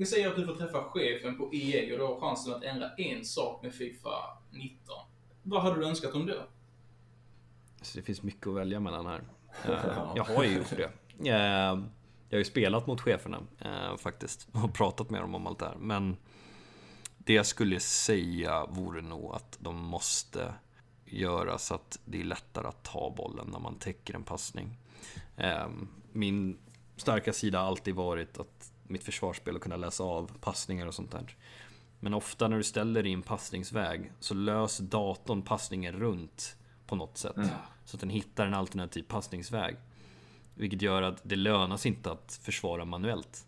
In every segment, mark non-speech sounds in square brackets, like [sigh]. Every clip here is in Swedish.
Vi säger att du får träffa chefen på EA och du har chansen att ändra en sak med Fifa 19. Vad hade du önskat om det? Så det finns mycket att välja mellan här. [laughs] Eh, jag har ju gjort det. Eh, jag har ju spelat mot cheferna eh, faktiskt [laughs] och pratat med dem om allt det här. Men det jag skulle säga vore nog att de måste göra så att det är lättare att ta bollen när man täcker en passning. Min starka sida har alltid varit att mitt försvarsspel och kunna läsa av passningar och sånt där. Men ofta när du ställer dig i en passningsväg så lös datorn passningen runt på något sätt. Mm. Så att den hittar en alternativ passningsväg. Vilket gör att det lönar sig inte att försvara manuellt.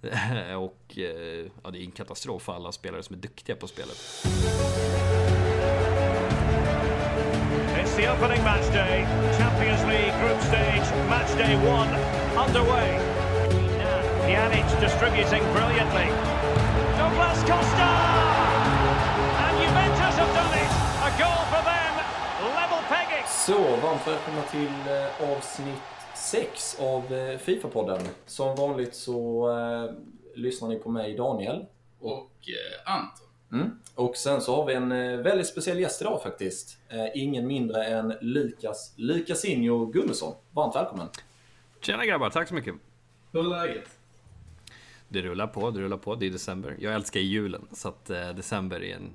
[laughs] och eh, ja, det är en katastrof för alla spelare som är duktiga på spelet. It's the opening match day. Champions League group stage, match day one underway. Pjanic distributing brilliantly. Douglas Costa! And Juventus have done it! A goal for them, level pegging! Så, varmt välkomna till eh, avsnitt 6 av eh, Fifa-podden. Som vanligt så eh, lyssnar ni på mig, Daniel. Och eh, Anton. Mm. Och sen så har vi en väldigt speciell gäst idag faktiskt. Eh, ingen mindre än Lukas Lukasinho Gummesson. Varmt välkommen! Tjena grabbar, tack så mycket! Hur är läget? Det rullar på, det rullar på. Det är december. Jag älskar julen, så att eh, december är en...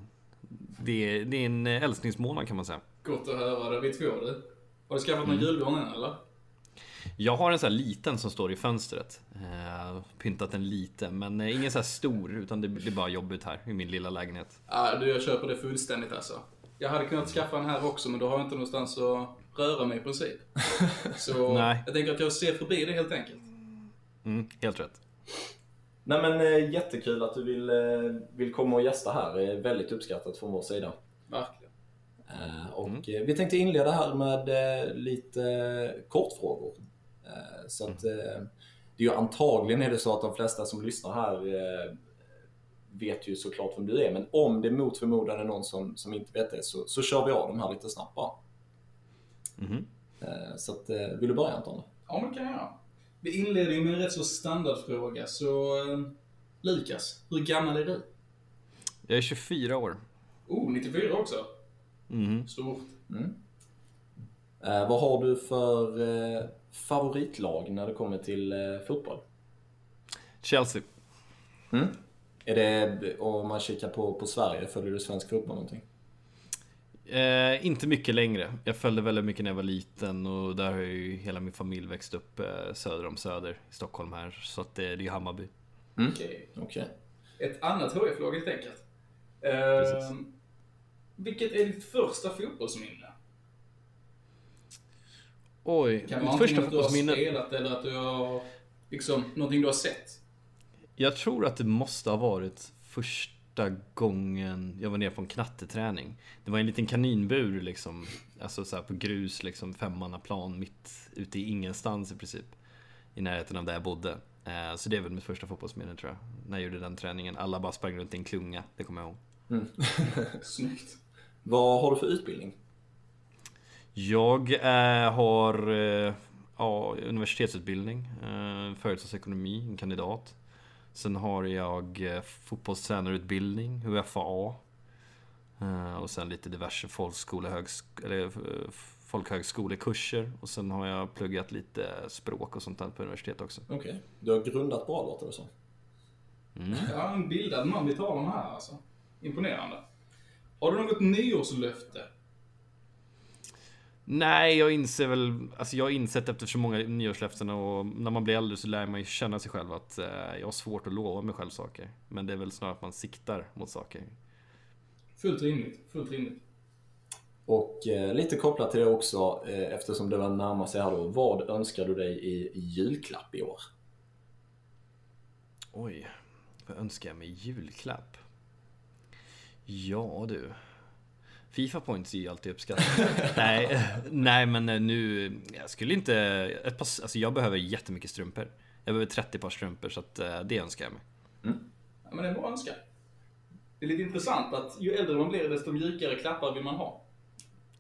Det är, det är en älskningsmånad kan man säga. Gott att höra det. Vi två du. Har du skaffat någon mm. julgran än eller? Jag har en sån här liten som står i fönstret. Eh, pyntat den lite, men eh, ingen så här stor, utan det, det är bara jobbigt här i min lilla lägenhet. Ja, du, jag köper det fullständigt alltså. Jag hade kunnat skaffa en här också, men då har jag inte någonstans att röra mig i princip. [laughs] Så Nej. jag tänker att jag ser förbi det helt enkelt. Mm, helt rätt. Nej men eh, jättekul att du vill, eh, vill komma och gästa här. Det är väldigt uppskattat från vår sida. Verkligen. Eh, och mm. vi tänkte inleda här med lite kortfrågor. Så att det är ju antagligen är det så att de flesta som lyssnar här vet ju såklart vem du är. Men om det mot förmodan är någon som, som inte vet det så, så kör vi av de här lite snabbt bara. Mm. Så att, vill du börja Anton? Ja, men det kan jag göra. Vi inleder ju med en rätt så standardfråga, så eh, Lukas, hur gammal är du? Jag är 24 år. Oh, 94 också? Mm. Stort. Mm. Eh, vad har du för eh, favoritlag när det kommer till eh, fotboll? Chelsea. Mm. Är det, om man kikar på, på Sverige, följer du svensk fotboll någonting? Eh, inte mycket längre. Jag följde väldigt mycket när jag var liten och där har ju hela min familj växt upp eh, söder om Söder i Stockholm här. Så att det, det är ju Hammarby. Mm. Okej. Okay. okay. Ett annat HF-lag helt enkelt. Eh, vilket är ditt första fotbollsminne? Oj, kan mitt första fotbollsminne? Kan det vara att du har spelat eller att du har, liksom, någonting du har sett? Jag tror att det måste ha varit först första gången jag var nere på en knatteträning. Det var en liten kaninbur liksom, alltså så på grus, liksom femmannaplan mitt ute i ingenstans i princip. I närheten av där jag bodde. Eh, så det är väl mitt första fotbollsminne tror jag. När jag gjorde den träningen. Alla bara sprang runt i en klunga, det kommer jag ihåg. Mm. [laughs] Snyggt. Vad har du för utbildning? Jag äh, har äh, ja, universitetsutbildning, äh, företagsekonomi, en kandidat. Sen har jag eh, fotbollstränarutbildning, UFA. Eh, och sen lite diverse folkskole, folkhögskolekurser. Och sen har jag pluggat lite språk och sånt där på universitet också. Okej. Okay. Du har grundat bra låter det som. Mm. Ja, en bildad man vi talar om här alltså. Imponerande. Har du något nyårslöfte? Nej, jag inser väl, alltså jag har insett efter så många nyårslöften och när man blir äldre så lär man ju känna sig själv att eh, jag har svårt att lova mig själv saker. Men det är väl snarare att man siktar mot saker. Fullt rimligt, fullt rimligt. Och eh, lite kopplat till det också, eh, eftersom det var närmast sig här då. Vad önskar du dig i, i julklapp i år? Oj, vad önskar jag mig i julklapp? Ja du. Fifa points är ju alltid uppskattat. [laughs] nej, nej, men eh, nu, jag skulle inte, ett par, alltså jag behöver jättemycket strumpor. Jag behöver 30 par strumpor så att eh, det önskar jag mig. Mm. Ja, men det är en bra önskan. Det är lite intressant att ju äldre man blir desto mjukare klappar vill man ha.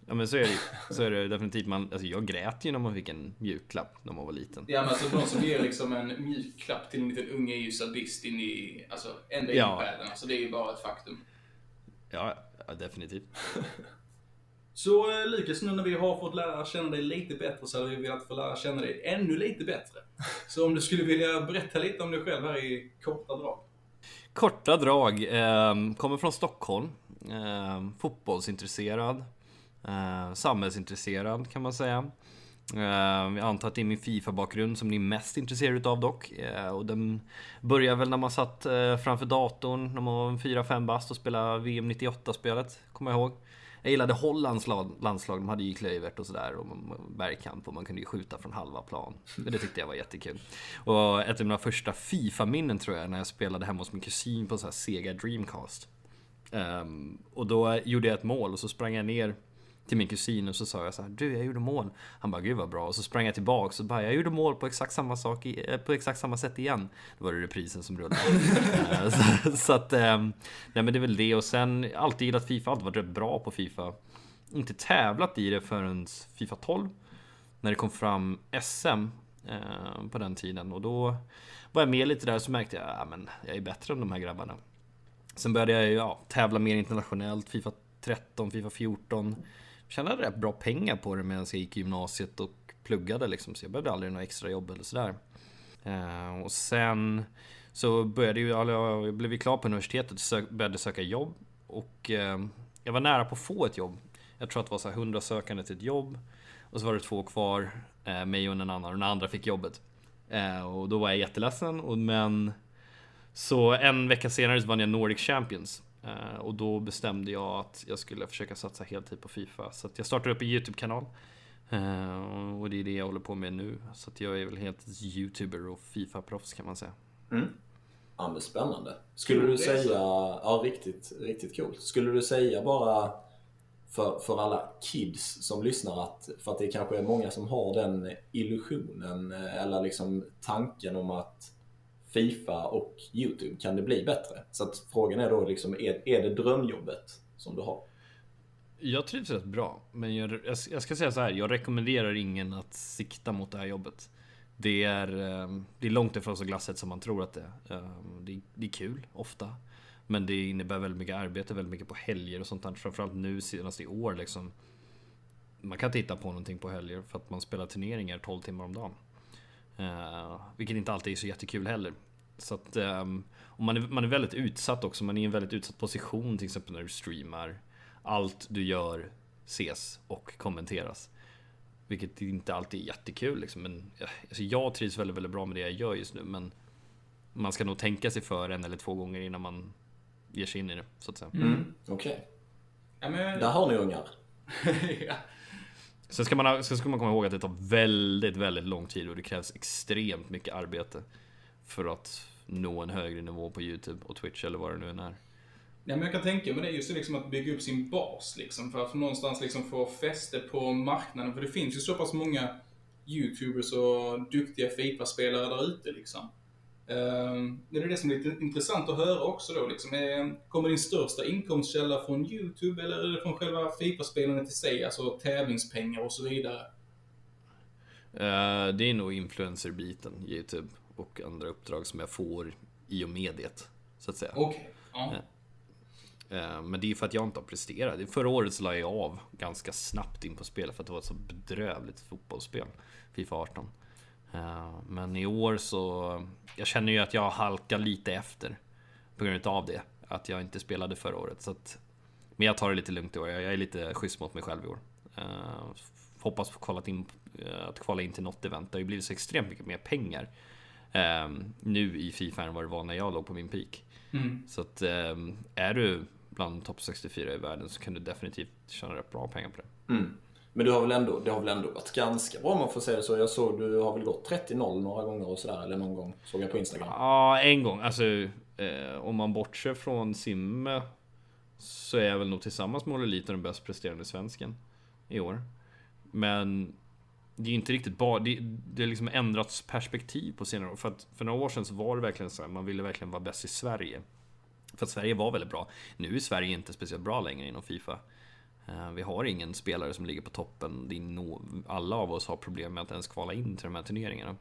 Ja men så är det Så är det definitivt. Man, alltså jag grät ju när man fick en mjukklapp när man var liten. Ja men alltså någon som ger liksom en mjukklapp till en liten unge är ju sadist in i, alltså ända in ja. i själen. Alltså det är ju bara ett faktum. Ja, ja definitivt. [laughs] Så eh, Lukas, nu när vi har fått lära känna dig lite bättre så hade vi velat få lära känna dig ännu lite bättre. [laughs] Så om du skulle vilja berätta lite om dig själv här i korta drag. Korta drag. Eh, kommer från Stockholm. Eh, fotbollsintresserad. Eh, samhällsintresserad kan man säga. Uh, jag antar att det är min Fifa-bakgrund som ni är mest intresserade av dock. Uh, och den började väl när man satt uh, framför datorn när man var 4-5 bast och spelade VM 98-spelet, kommer jag ihåg. Jag gillade Hollands landslag, de hade ju Kluivert och sådär och bergkamp och man kunde ju skjuta från halva plan. Det tyckte jag var jättekul. Och ett av mina första Fifa-minnen tror jag när jag spelade hemma hos min kusin på en sån här Sega Dreamcast. Um, och då gjorde jag ett mål och så sprang jag ner till min kusin och så sa jag så här, du jag gjorde mål. Han bara, gud vad bra. Och så sprang jag tillbaks och bara, jag gjorde mål på exakt samma sak, eh, på exakt samma sätt igen. Då var det reprisen som rullade. [laughs] Eh, så, så, att, ehm, nej men det är väl det. Och sen alltid gillat Fifa, alltid varit rätt bra på Fifa. Inte tävlat i det förrän Fifa 12. När det kom fram SM eh, på den tiden. Och då var jag med lite där så märkte jag, ja men jag är bättre än de här grabbarna. Sen började jag ja, tävla mer internationellt, Fifa 13, Fifa 14 tjänade rätt bra pengar på det medan jag gick i gymnasiet och pluggade liksom. Så jag behövde aldrig några extra jobb eller sådär. Eh, och sen så började ju, alltså, jag blev ju klar på universitetet och sök, började söka jobb. Och eh, jag var nära på att få ett jobb. Jag tror att det var så 100 sökande till ett jobb. Och så var det två kvar, eh, mig och en annan. Och den andra fick jobbet. och då var jag jätteledsen. Men så en vecka senare så vann jag Nordic Champions. Uh, och då bestämde jag att jag skulle försöka satsa heltid på Fifa. Så jag startade upp en YouTube-kanal. Uh, och det är det jag håller på med nu. Så jag är väl helt YouTuber och Fifa-proffs kan man säga. Mm. Ja men spännande. Skulle du säga, ja riktigt, riktigt coolt. Skulle du säga bara för, för alla kids som lyssnar att, för att det kanske är många som har den illusionen eh, eller liksom tanken om att Fifa och YouTube kan det bli bättre? Så att frågan är då liksom, är, är det drömjobbet som du har? Jag trivs rätt bra, men jag, jag, ska säga så här. Jag rekommenderar ingen att sikta mot det här jobbet. Det är, eh, det är långt ifrån så glassigt som man tror att det är. Eh, det det, det är kul, ofta. Men det innebär väldigt mycket arbete, väldigt mycket på helger och sånt där. Framförallt nu senast i år liksom. Man kan titta på någonting på helger för att man spelar turneringar 12 timmar om dagen. Uh, vilket inte alltid är så jättekul heller. Så att um, och man, är, man är väldigt utsatt också. Man är i en väldigt utsatt position till exempel när du streamar. Allt du gör ses och kommenteras. Vilket inte alltid är jättekul liksom. Men alltså, jag trivs väldigt, väldigt bra med det jag gör just nu. Men man ska nog tänka sig för en eller två gånger innan man ger sig in i det. Så att säga. Mm. Okej. Okay. Ja, men... Där har ni ungar. [laughs] ja. Sen ska, man, sen ska man komma ihåg att det tar väldigt, väldigt lång tid och det krävs extremt mycket arbete för att nå en högre nivå på YouTube och Twitch eller vad det nu än är. Ja, men jag kan tänka mig det just liksom att bygga upp sin bas liksom, för att någonstans liksom få fäste på marknaden. För det finns ju så pass många YouTubers och duktiga Fifa-spelare där ute liksom. Uh, det är det som är lite intressant att höra också då. Liksom. Kommer din största inkomstkälla från YouTube eller är det från själva Fifa-spelandet i sig? Alltså tävlingspengar och så vidare? Uh, det är nog influencer-biten, YouTube och andra uppdrag som jag får i och med det. Så att säga. Okay. Ja. Uh, men det är för att jag inte har presterat. Förra året så la jag av ganska snabbt in på spelet för att det var ett så bedrövligt fotbollsspel. Fifa 18. Men i år så... Jag känner ju att jag halkar lite efter. På grund av det. Att jag inte spelade förra året. Så att, men jag tar det lite lugnt i år. Jag är lite schysst mot mig själv i år. Uh, hoppas få kvala in, uh, att kvala in till något event. Det har ju blivit så extremt mycket mer pengar. Uh, nu i Fifa än vad det var när jag låg på min peak. Mm. Så att är du bland topp 64 i världen så kan du definitivt tjäna rätt bra pengar på det. Mm. Men du har väl ändå, det har väl ändå varit ganska bra om man får säga det så. Jag såg du har väl gått 30-0 några gånger och sådär, eller någon gång. Såg jag på Instagram. Ja, en gång. Alltså, eh, om man bortser från Simme så är jag väl nog tillsammans med Olle den bäst presterande svensken i år. Men det är inte riktigt bara, det, det har liksom ändrats perspektiv på senare år. För att för några år sedan så var det verkligen så här, man ville verkligen vara bäst i Sverige. För att Sverige var väldigt bra. Nu är Sverige inte speciellt bra längre inom Fifa. Eh, vi har ingen spelare som ligger på toppen. Alla av oss har problem med att ens kvala in till de här turneringarna.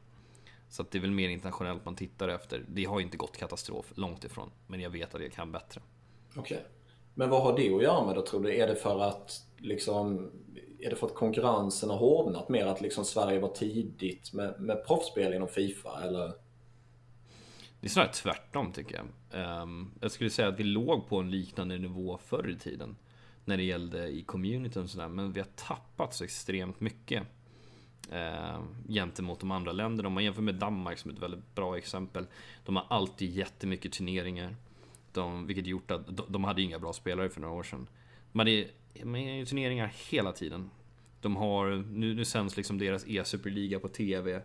Så det är väl mer internationellt man tittar efter. Det har inte gått katastrof, långt ifrån. Men jag vet att jag kan bättre. Okej. Okay. Men vad har det att göra med då tror du? Är det för att liksom är det för att konkurrensen har hårdnat mer? Att liksom Sverige var tidigt med, med proffsspel inom Fifa? Eller? Det är snarare tvärtom tycker jag. Um, jag skulle säga att vi låg på en liknande nivå förr i tiden. När det gällde i communityn och sådär. Men vi har tappat så extremt mycket. eh, gentemot de andra länderna. Om man jämför med Danmark som ett väldigt bra exempel. De har alltid jättemycket turneringar. De, vilket gjort att de, de hade inga bra spelare för några år sedan. De hade ju turneringar hela tiden. De har, nu, nu sänds liksom deras e-superliga på TV.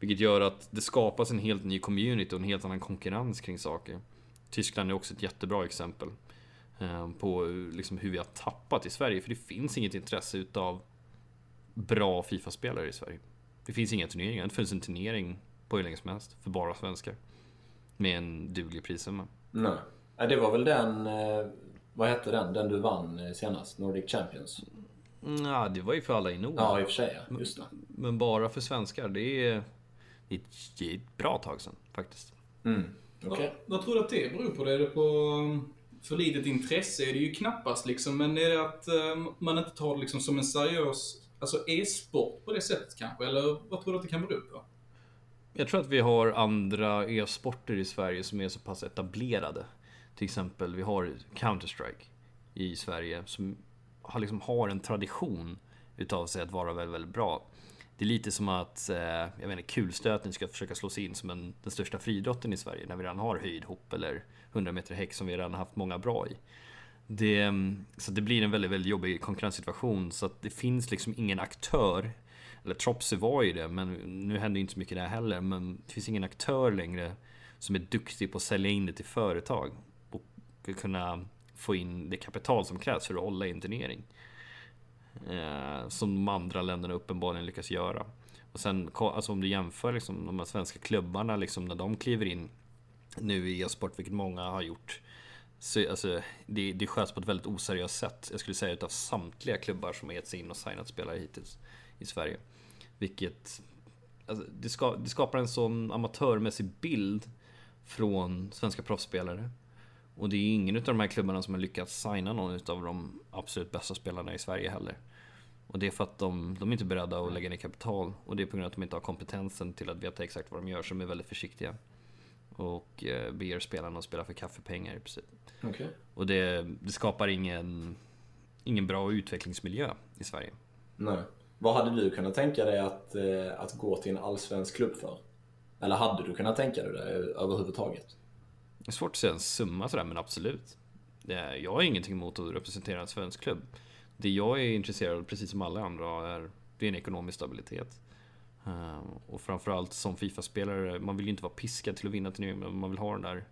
Vilket gör att det skapas en helt ny community och en helt annan konkurrens kring saker. Tyskland är också ett jättebra exempel. Eh, på liksom hur vi har tappat i Sverige. För det finns inget intresse utav bra Fifa-spelare i Sverige. Det finns inga turneringar. Det finns en turnering på hur länge som helst. För bara svenskar. Med en duglig prissumma. Nej. Det var väl den eh, vad hette den? Den du vann eh, senast? Nordic Champions? Ja, det var ju för alla i Norden. Ja, i och för sig. Ja. Just det. Men bara för svenskar. Det är, det är ett bra tag sedan faktiskt. Mm. Okay. Vad, vad tror du att det beror på? Är det på um, för litet intresse? Är det ju knappast liksom. Men är det att um, man inte tar det liksom som en seriös alltså e-sport på det sättet kanske? Eller vad tror du att det kan bero på? Jag tror att vi har andra e-sporter i Sverige som är så pass etablerade. Till exempel, vi har Counter-Strike i Sverige som har, liksom, har en tradition utav sig att vara väldigt, väldigt bra. Det är lite som att, eh, jag menar, kulstötning ska försöka slå sig in som en, den största friidrotten i Sverige när vi redan har höjdhopp eller 100 meter häck som vi redan haft många bra i. Det, mm, så det blir en väldigt, väldigt jobbig konkurrenssituation så att det finns liksom ingen aktör eller Tropsy var ju det, men nu händer ju inte så mycket där heller. Men det finns ingen aktör längre som är duktig på att sälja in det till företag och kunna få in det kapital som krävs för att hålla i en turnering. Eh, som de andra länderna uppenbarligen lyckas göra. Och sen alltså om du jämför liksom, de här svenska klubbarna liksom, när de kliver in nu i e-sport, vilket många har gjort. Så, alltså, det, det sköts på ett väldigt oseriöst sätt. Jag skulle säga utav samtliga klubbar som har gett sig in och signat spelare hittills i Sverige. Vilket alltså, det, ska, det skapar en sån amatörmässig bild från svenska proffsspelare. Och det är ingen av de här klubbarna som har lyckats signa någon av de absolut bästa spelarna i Sverige heller. Och det är för att de, de är inte beredda att lägga ner kapital. Och det är på grund av att de inte har kompetensen till att veta exakt vad de gör, så de är väldigt försiktiga. Och eh, ber spelarna att spela för kaffepengar i princip. Okay. Och det, det skapar ingen, ingen bra utvecklingsmiljö i Sverige. Nej. Vad hade du kunnat tänka dig att, eh, att gå till en allsvensk klubb för? Eller hade du kunnat tänka dig det överhuvudtaget? Det är svårt att säga en summa sådär, men absolut. Jag har ingenting emot att representera en svensk klubb. Det jag är intresserad av, precis som alla andra, är, det är en ekonomisk stabilitet. Ehm, och framförallt som Fifa-spelare, man vill ju inte vara piskad till att vinna turneringen, men man vill ha den där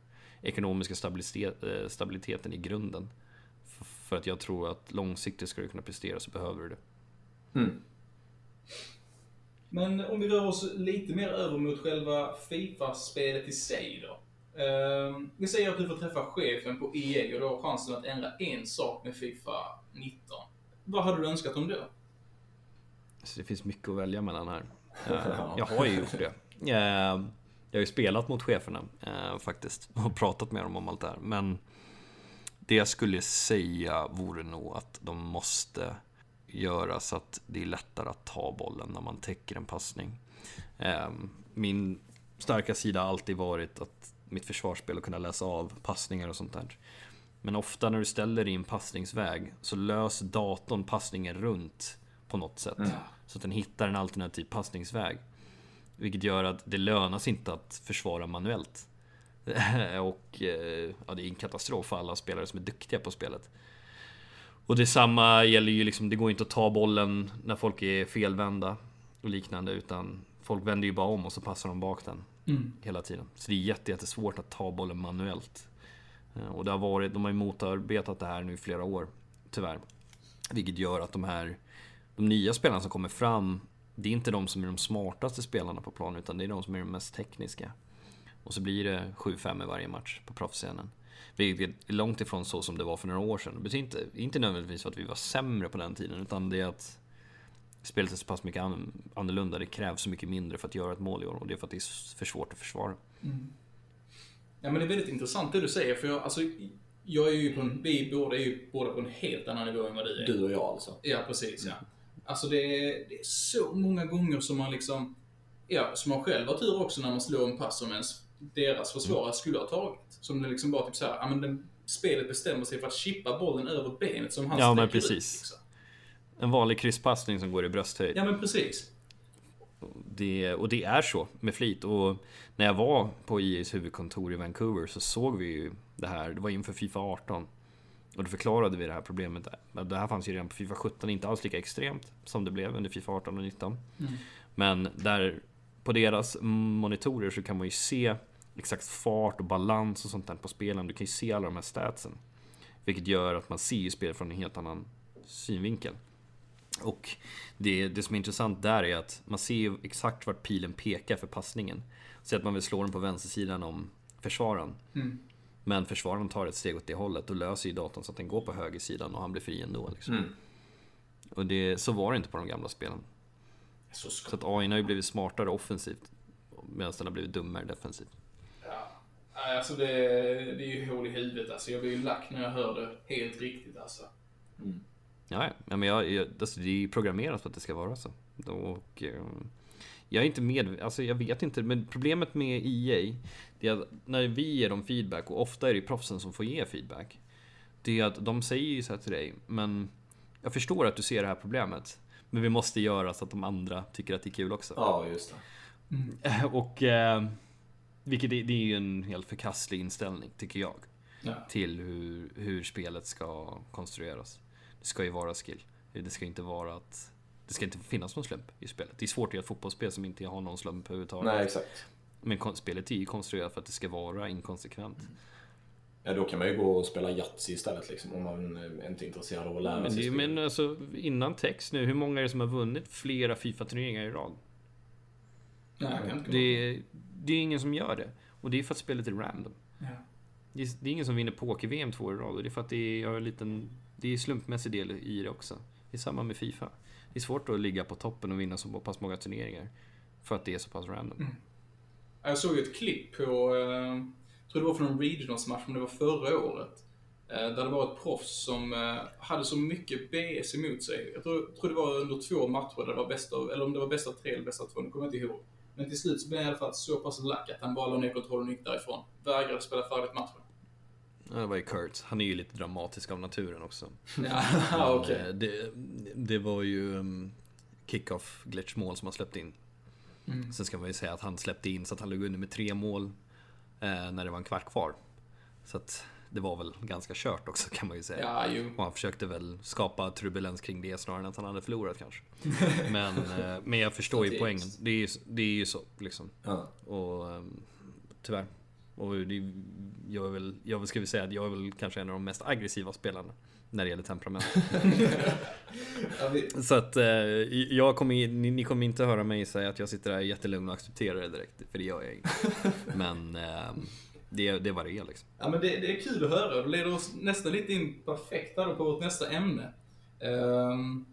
ekonomiska stabilitet, eh, stabiliteten i grunden. För att jag tror att långsiktigt ska du kunna prestera så behöver du det. Mm. Men om vi rör oss lite mer över mot själva Fifa-spelet i sig då. Uh, vi säger att du får träffa chefen på EA och du har chansen att ändra en sak med Fifa 19. Vad hade du önskat om det? Så det finns mycket att välja mellan här. [laughs] Uh, jag har ju gjort det. Uh, jag har ju spelat mot cheferna eh, faktiskt och pratat med dem om allt det här. Men det jag skulle säga vore nog att de måste göra så att det är lättare att ta bollen när man täcker en passning. Ehm, min starka sida har alltid varit att mitt försvarsspel och kunna läsa av passningar och sånt där. Men ofta när du ställer en passningsväg så löser datorn passningen runt på något sätt. Mm. Så att den hittar en alternativ passningsväg. Vilket gör att det lönas inte att försvara manuellt. [laughs] och eh, ja, det är en katastrof för alla spelare som är duktiga på spelet. Och detsamma gäller ju liksom, det går inte att ta bollen när folk är felvända och liknande utan folk vänder ju bara om och så passar de bak den. Mm. Hela tiden. Så det är jättesvårt att ta bollen manuellt. Eh, och det har varit, de har ju motarbetat det här nu i flera år, tyvärr. Vilket gör att de här de nya spelarna som kommer fram, det är inte de som är de smartaste spelarna på planen, utan det är de som är de mest tekniska. Och så blir det 7-5 i varje match på proffsscenen. Vilket är långt ifrån så som det var för några år sedan. Det betyder inte, inte nödvändigtvis för att vi var sämre på den tiden, utan det är att spelet är så pass mycket annorlunda. Det krävs så mycket mindre för att göra ett mål i år och det är för att det är för svårt att försvara. Mm. Ja, men det är väldigt intressant det du säger, för jag, alltså, jag är ju på en, vi båda är ju båda på en helt annan nivå än vad du är. Du och jag alltså? Ja, precis. Ja. Alltså det är, det är så många gånger som man liksom, ja, som man själv har tur också när man slår en pass som ens deras försvarare mm. skulle ha tagit. Som det liksom bara typ såhär, ja men den, spelet bestämmer sig för att chippa bollen över benet som han Ja men precis. Ut, liksom. En vanlig krysspassning som går i brösthöjd. Ja men precis. Det, och det är så med flit. Och när jag var på EA's huvudkontor i Vancouver så såg vi ju det här. Det var inför Fifa 18. Och då förklarade vi det här problemet. Det här fanns ju redan på Fifa 17, inte alls lika extremt som det blev under Fifa 18 och 19. Mm. Men där på deras monitorer så kan man ju se exakt fart och balans och sånt där på spelen. Du kan ju se alla de här statsen. Vilket gör att man ser ju spelet från en helt annan synvinkel. Och det, det som är intressant där är att man ser ju exakt vart pilen pekar för passningen. Säg att man vill slå den på vänstersidan om försvararen. Mm. Men försvararen tar ett steg åt det hållet, då löser ju datorn så att den går på högersidan och han blir fri ändå. Liksom. Mm. Och det, så var det inte på de gamla spelen. Så, så att AI har ju blivit smartare offensivt medan den har blivit dummare defensivt. Ja, alltså det, det är ju hål i huvudet alltså. Jag blir ju lack när jag hör det helt riktigt alltså. Mm. Ja, ja, men jag, jag, alltså det är ju programmerat för att det ska vara så. Och, eh, jag är inte med, alltså jag vet inte, men problemet med EA, det är att när vi ger dem feedback, och ofta är det proffsen som får ge feedback, det är att de säger ju så här till dig, men jag förstår att du ser det här problemet, men vi måste göra så att de andra tycker att det är kul också. Ja, just det. Mm. [laughs] Och eh, vilket det, det är ju en helt förkastlig inställning, tycker jag. Ja. Till hur, hur spelet ska konstrueras. Det ska ju vara skill. Det ska inte vara att det ska inte finnas någon slump i spelet. Det är svårt att göra ett fotbollsspel som inte har någon slump överhuvudtaget. Nej, exakt. Men spelet är ju konstruerat för att det ska vara inkonsekvent. Mm. Ja, då kan man ju gå och spela Yatzy istället liksom, om man inte är intresserad av att lära men sig spel. Men alltså, innan text nu, hur många är det som har vunnit flera Fifa-turneringar i rad? Nej, det, är, det är ingen som gör det. Och det är för att spelet är random. Ja. Det, är, det är ingen som vinner poker-VM två i rad. Och det är för att det är en liten... Det är slumpmässig del i det också. Det är samma med Fifa. Det är svårt att ligga på toppen och vinna så pass många turneringar. För att det är så pass random. Mm. Jag såg ju ett klipp på, eh, jag tror det var från en Regionals-match, men det var förra året. Eh, där det var ett proffs som eh, hade så mycket BS emot sig. Jag tror, tror det var under två matcher, där det var bästa, eller om det var bästa tre eller bästa två, nu kommer jag inte ihåg. Men till slut så blev han i alla fall så pass lack att han bara la ner kontrollen och gick därifrån. Vägrade spela färdigt matchen. Ja, det var ju Kurt. Han är ju lite dramatisk av naturen också. [laughs] ja. Okay. Det, det var ju um, kick-off glitch-mål som han släppte in. Mm. Sen ska man ju säga att han släppte in så att han låg under med tre mål eh, när det var en kvart kvar. Så att det var väl ganska kört också kan man ju säga. Ja, ju. Och han försökte väl skapa turbulens kring det snarare än att han hade förlorat kanske. [laughs] men, eh, men jag förstår ju poängen. Det är ju, det är ju så liksom. Ja. Och um, tyvärr. Och det, jag, är väl, jag ska väl säga att jag är väl kanske en av de mest aggressiva spelarna när det gäller temperament. [laughs] Så att eh, jag kommer, ni, ni, kommer inte höra mig säga att jag sitter där jättelugn och accepterar det direkt, för det gör jag inte. [laughs] Men eh, det, det vad det liksom. Ja men det, det är kul att höra, det leder oss nästan lite in perfekt här på vårt nästa ämne. Um,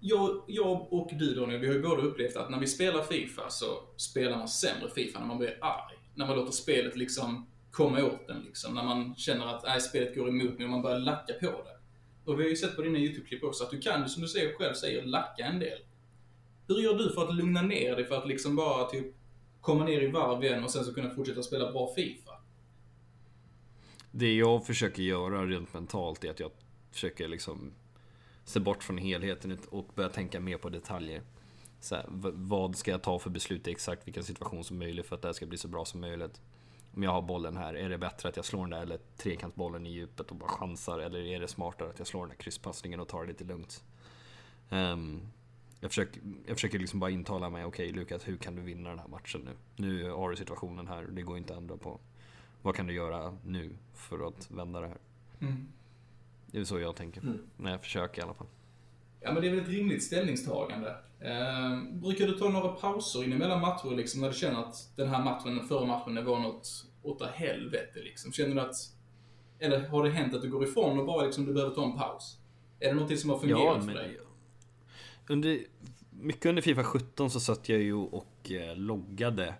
jag, jag och du Daniel, vi har ju båda upplevt att när vi spelar Fifa så spelar man sämre Fifa när man blir arg. När man låter spelet liksom komma åt den liksom. När man känner att nej, spelet går emot mig och man börjar lacka på det. Och vi har ju sett på dina YouTube-klipp också att du kan, som du säger, själv säger, lacka en del. Hur gör du för att lugna ner dig för att liksom bara typ komma ner i varv igen och sen så kunna fortsätta spela bra Fifa? Det jag försöker göra rent mentalt är att jag försöker liksom se bort från helheten och börja tänka mer på detaljer. Så här, vad ska jag ta för beslut i exakt vilken situation som möjligt för att det här ska bli så bra som möjligt? Om jag har bollen här, är det bättre att jag slår den där eller trekantsbollen i djupet och bara chansar? Eller är det smartare att jag slår den där krysspassningen och tar det lite lugnt? Um, jag försöker, jag försöker liksom bara intala mig, okej okay, Lukas, hur kan du vinna den här matchen nu? Nu har du situationen här, det går inte att ändra på. Vad kan du göra nu för att vända det här? Mm. Det är så jag tänker. Mm. När jag försöker i alla fall. Ja, men det är väl ett rimligt ställningstagande. Eh, brukar du ta några pauser in emellan matcher liksom, när du känner att den här matchen, den förra matchen, var något åt helvete liksom? Känner du att Eller har det hänt att du går ifrån och bara liksom du behöver ta en paus? Är det någonting som har fungerat Ja, för men dig? under, mycket under Fifa 17 så satt jag ju och eh, loggade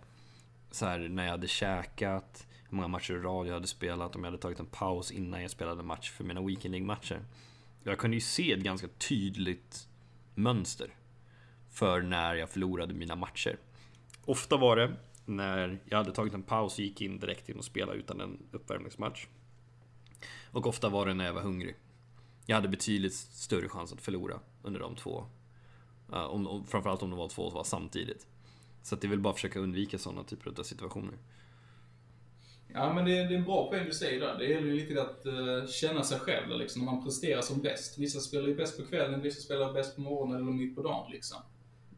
så här när jag hade käkat, hur många matcher i rad jag hade spelat, om jag hade tagit en paus innan jag spelade match för mina Weekend League-matcher. Jag kunde ju se ett ganska tydligt mönster för när jag förlorade mina matcher. Ofta var det när jag hade tagit en paus och gick in direkt in och spelade utan en uppvärmningsmatch. Och ofta var det när jag var hungrig. Jag hade betydligt större chans att förlora under de två. Uh, om, om, framförallt om de var två som var samtidigt. Så att det väl bara att försöka undvika sådana typer av situationer. Ja, men det är, det är en bra poäng du säger där. Det gäller ju lite att eh, känna sig själv där, liksom, när man presterar som bäst. Vissa spelar ju bäst på kvällen, vissa spelar bäst på morgonen eller mitt på dagen. Liksom.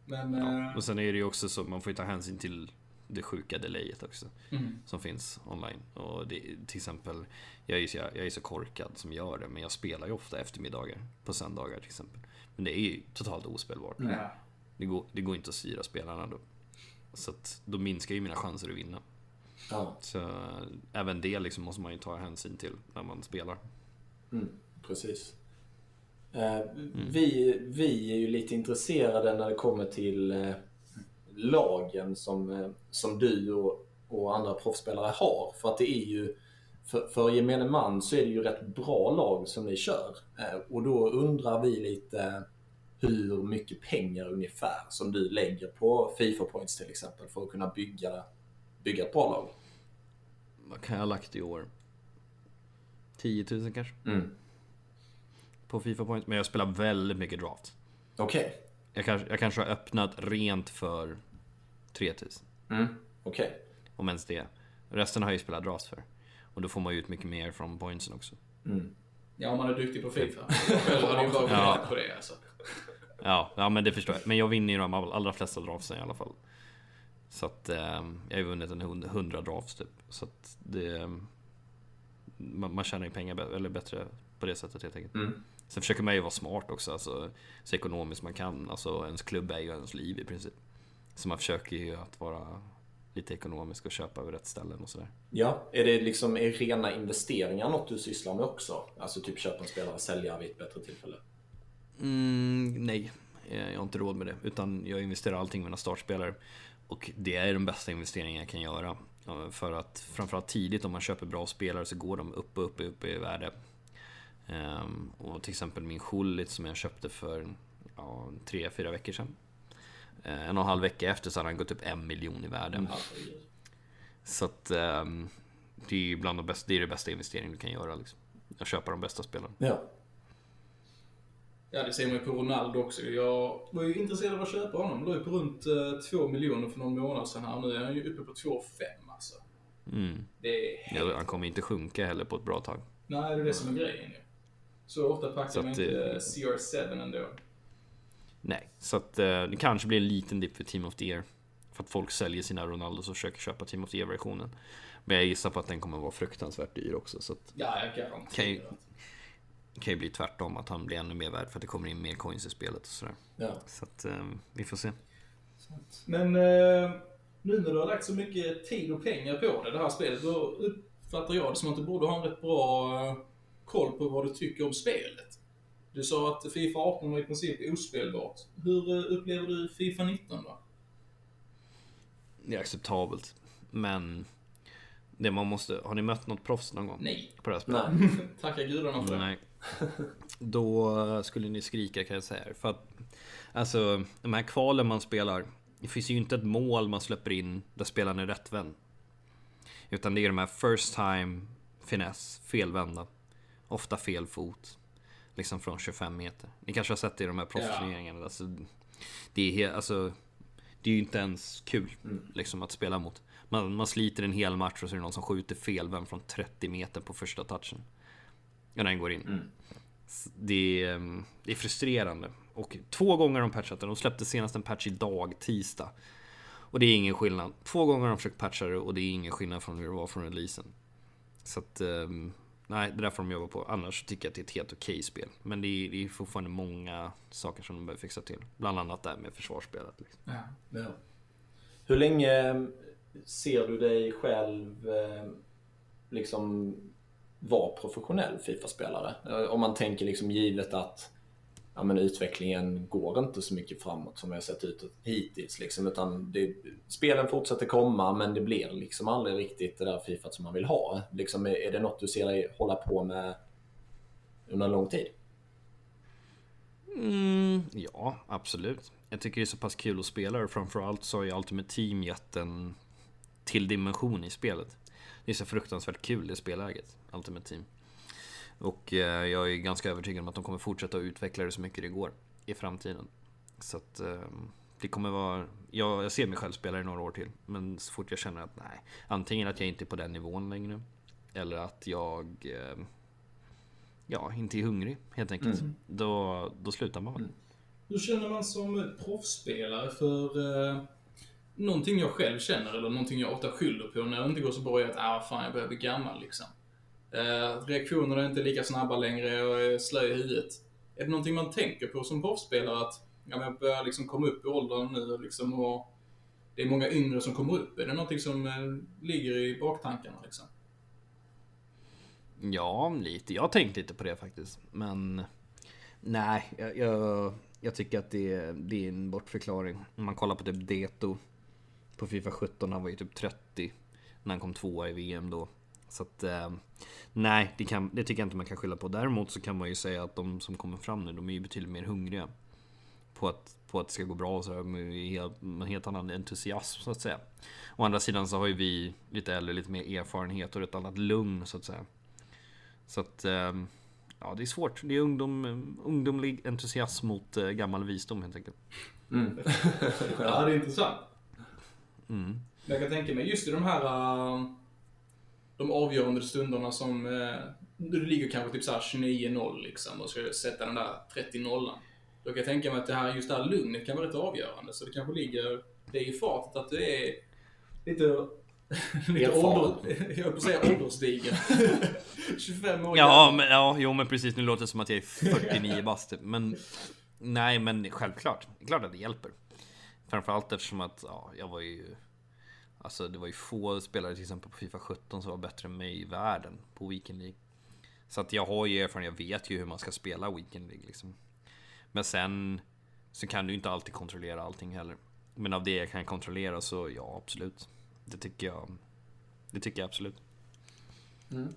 Men... eh, Och sen är det ju också så, man får ju ta hänsyn till det sjuka delayet också. mm. Som finns online. Och det, till exempel, jag är, så, jag är så korkad som gör det, men jag spelar ju ofta eftermiddagar på söndagar till exempel. Men det är ju totalt ospelbart. Ja. Det, går, det går inte att styra spelarna då. Så att då minskar ju mina chanser att vinna. Ja, Så äh, även det liksom måste man ju ta hänsyn till när man spelar. mm, precis. Eh, vi, vi är ju lite intresserade när det kommer till eh, lagen som, eh, som du och, och andra proffsspelare har. För att det är ju, för, för gemene man så är det ju rätt bra lag som ni kör. Eh, och då undrar vi lite hur mycket pengar ungefär som du lägger på Fifa Points till exempel för att kunna bygga, bygga ett bra lag. Vad kan jag ha lagt i år? 10 000 kanske? Mm. På Fifa Points. Men jag spelar väldigt mycket draft. Okej. Jag kanske, jag kanske har öppnat rent för 3 000. Mm. Okej. Om ens det. Resten har jag ju spelat draft för. Och då får man ju ut mycket mer från pointsen också. Mm. ja, om man är duktig på Fifa. Jag själv hade ju bara Ja. på det alltså. Ja, ja men det förstår jag. Men jag vinner ju de allra flesta draftsen i alla fall. Så att eh, jag har ju vunnit en hund- 100 drafts typ. Så att det... Man, man tjänar ju pengar eller bättre på det sättet helt enkelt. Mm. Sen försöker man ju vara smart också, alltså, så ekonomiskt man kan. Alltså ens klubb är ju ens liv i princip. Så man försöker ju att vara lite ekonomisk och köpa över rätt ställen och sådär. Ja, är det liksom är rena investeringar något du sysslar med också? Alltså typ köpa en spelare, sälja vid ett bättre tillfälle? Mm, nej, jag har inte råd med det. Utan jag investerar allting i mina startspelare. Och det är den bästa investeringen jag kan göra. För att framförallt tidigt om man köper bra spelare så går de upp och upp och upp i värde. Ehm, och till exempel min Schullit som jag köpte för ja, tre, fyra veckor sedan. Eh, En och en halv vecka efter så hade han gått upp en miljon i värde. Herregud. Så att ehm, det är ju bland de bästa, det är det bästa investeringen du kan göra liksom. Att köpa de bästa spelarna. Ja. Ja, det ser man ju på Ronaldo också. Jag var ju intresserad av att köpa honom. Låg ju på runt eh, 2 miljoner för någon månad sedan här. Nu är han ju uppe på 2,5 alltså. Mm. Helt... Han kommer inte sjunka heller på ett bra tag. Nej, det är det som är grejen ju. Så ofta packar man inte eh, eh, CR7 ändå. Nej, så att eh, det kanske blir en liten dipp för Team of the Year. För att folk säljer sina Ronaldos och försöker köpa Team of the Year-versionen. Men jag gissar på att den kommer vara fruktansvärt dyr också. Så att Ja, jag garanterar. Okej. Det kan ju bli tvärtom, att han blir ännu mer värd för att det kommer in mer coins i spelet och sådär. ja. Så att eh, vi får se. Men eh, nu när du har lagt så mycket tid och pengar på det, det här spelet, då uppfattar jag det som att du borde ha en rätt bra eh, koll på vad du tycker om spelet. Du sa att Fifa 18 var i princip ospelbart. Hur eh, upplever du Fifa 19 då? Det är acceptabelt. Men det man måste... Har ni mött något proffs någon gång? Nej. På det här spelet? Nej. [laughs] Tacka gudarna för det. Nej. Då skulle ni skrika kan jag säga. För att alltså, de här kvalen man spelar. Det finns ju inte ett mål man släpper in där spelaren är rättvänd. Utan det är de här first time finess, felvända. Ofta fel fot. Liksom från 25 meter. Ni kanske har sett det i de här proffsturneringarna. Alltså, det, är alltså, det är ju inte ens kul liksom, att spela mot. Man, man sliter en hel match och så är det någon som skjuter felvänd från 30 meter på första touchen. Ja, den går in. S- Det, är, ehm, det är frustrerande. Och två gånger har de patchat den. De släppte senast en patch idag, tisdag. Och det är ingen skillnad. Två gånger har de försökt patcha det och det är ingen skillnad från hur det var från releasen. Så att, ehm, nej, det där får de jobba på. Annars tycker jag att det är ett helt okej spel. Men det är, det är fortfarande många saker som de behöver fixa till. Bland annat det här med försvarsspelet. Liksom. Ja. Ja. Hur länge ser du dig själv liksom vara professionell Fifa-spelare. Eh, om man tänker liksom givet att ja, men utvecklingen går inte så mycket framåt som vi har sett ut hittills. Liksom, utan det, spelen fortsätter komma men det blir liksom aldrig riktigt det där Fifa som man vill ha. Liksom, är det något du ser dig hålla på med under en lång tid? Mm, ja, absolut. Jag tycker det är så pass kul att spela och framförallt så har ju Ultimate Team gett en till dimension i spelet. Det är så fruktansvärt kul det spelläget, Ultimate Team. Och eh, jag är ganska övertygad om att de kommer fortsätta att utveckla det så mycket det går i framtiden. Så att eh, det kommer vara... Ja, jag ser mig själv spela i några år till. Men så fort jag känner att nej, antingen att jag inte är på den nivån längre. Eller att jag... Eh, ja, inte är hungrig helt enkelt. Mm. Då, då slutar man. Mm. Hur känner man som proffsspelare för... Eh, någonting jag själv känner, eller någonting jag ofta skyller på när det inte går så bra, är att ah, fan, jag börjar bli gammal liksom. Eh, reaktionerna är inte lika snabba längre och är slö i huvudet. Är det någonting man tänker på som proffsspelare att ja, jag börjar liksom komma upp i åldern nu liksom och det är många yngre som kommer upp. Är det någonting som eh, ligger i baktankarna liksom? Ja, lite. Jag har tänkt lite på det faktiskt. Men nej, jag, jag, jag tycker att det, det är en bortförklaring. Om man kollar på typ Deto på Fifa 17, han var ju typ 30 när han kom tvåa i VM då. Så att, eh, nej, det, kan, det, tycker jag inte man kan skylla på. Däremot så kan man ju säga att de som kommer fram nu, de är ju betydligt mer hungriga. På att, på att det ska gå bra och sådär, med med helt annan entusiasm så att säga. Å andra sidan så har ju vi lite äldre, lite mer erfarenhet och ett annat lugn så att säga. Så att, eh, ja det är svårt. Det är ungdom, ungdomlig entusiasm mot eh, gammal visdom helt enkelt. Mm. [laughs] ja, det är intressant. Mm. Jag kan tänka mig just i de här uh de avgörande stunderna som, eh, du ligger kanske typ såhär 29-0 liksom och ska sätta den där 30-nollan. Då kan jag tänka mig att det här, just det här lugnet kan vara rätt avgörande. Så det kanske ligger det i fatet att du är lite [laughs] Lite ålder, [laughs] jag höll på att säga ålderstigen. [laughs] 25 år Ja, men, ja, jo men precis. Nu låter det som att jag är 49 bast. Typ. Men nej, men självklart. Klart att det hjälper. Framförallt eftersom att ja, jag var ju Alltså det var ju få spelare till exempel på Fifa 17 som var bättre än mig i världen på Weekend League. Så att jag har ju erfarenhet, jag vet ju hur man ska spela Weekend League liksom. Men sen så kan du inte alltid kontrollera allting heller. Men av det jag kan kontrollera så ja, absolut. Det tycker jag. Det tycker jag absolut. Mm.